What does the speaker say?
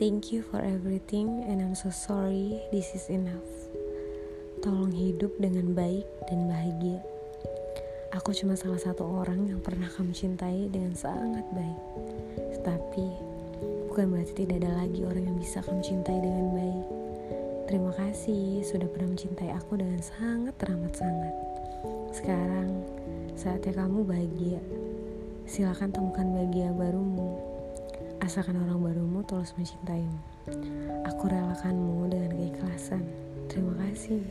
Thank you for everything and I'm so sorry this is enough. Tolong hidup dengan baik dan bahagia. Aku cuma salah satu orang yang pernah kamu cintai dengan sangat baik. Tetapi bukan berarti tidak ada lagi orang yang bisa kamu cintai dengan baik. Terima kasih sudah pernah mencintai aku dengan sangat teramat sangat. Sekarang saatnya kamu bahagia. Silakan temukan bahagia barumu asalkan orang barumu tulus mencintaimu. Aku relakanmu dengan keikhlasan. Terima kasih.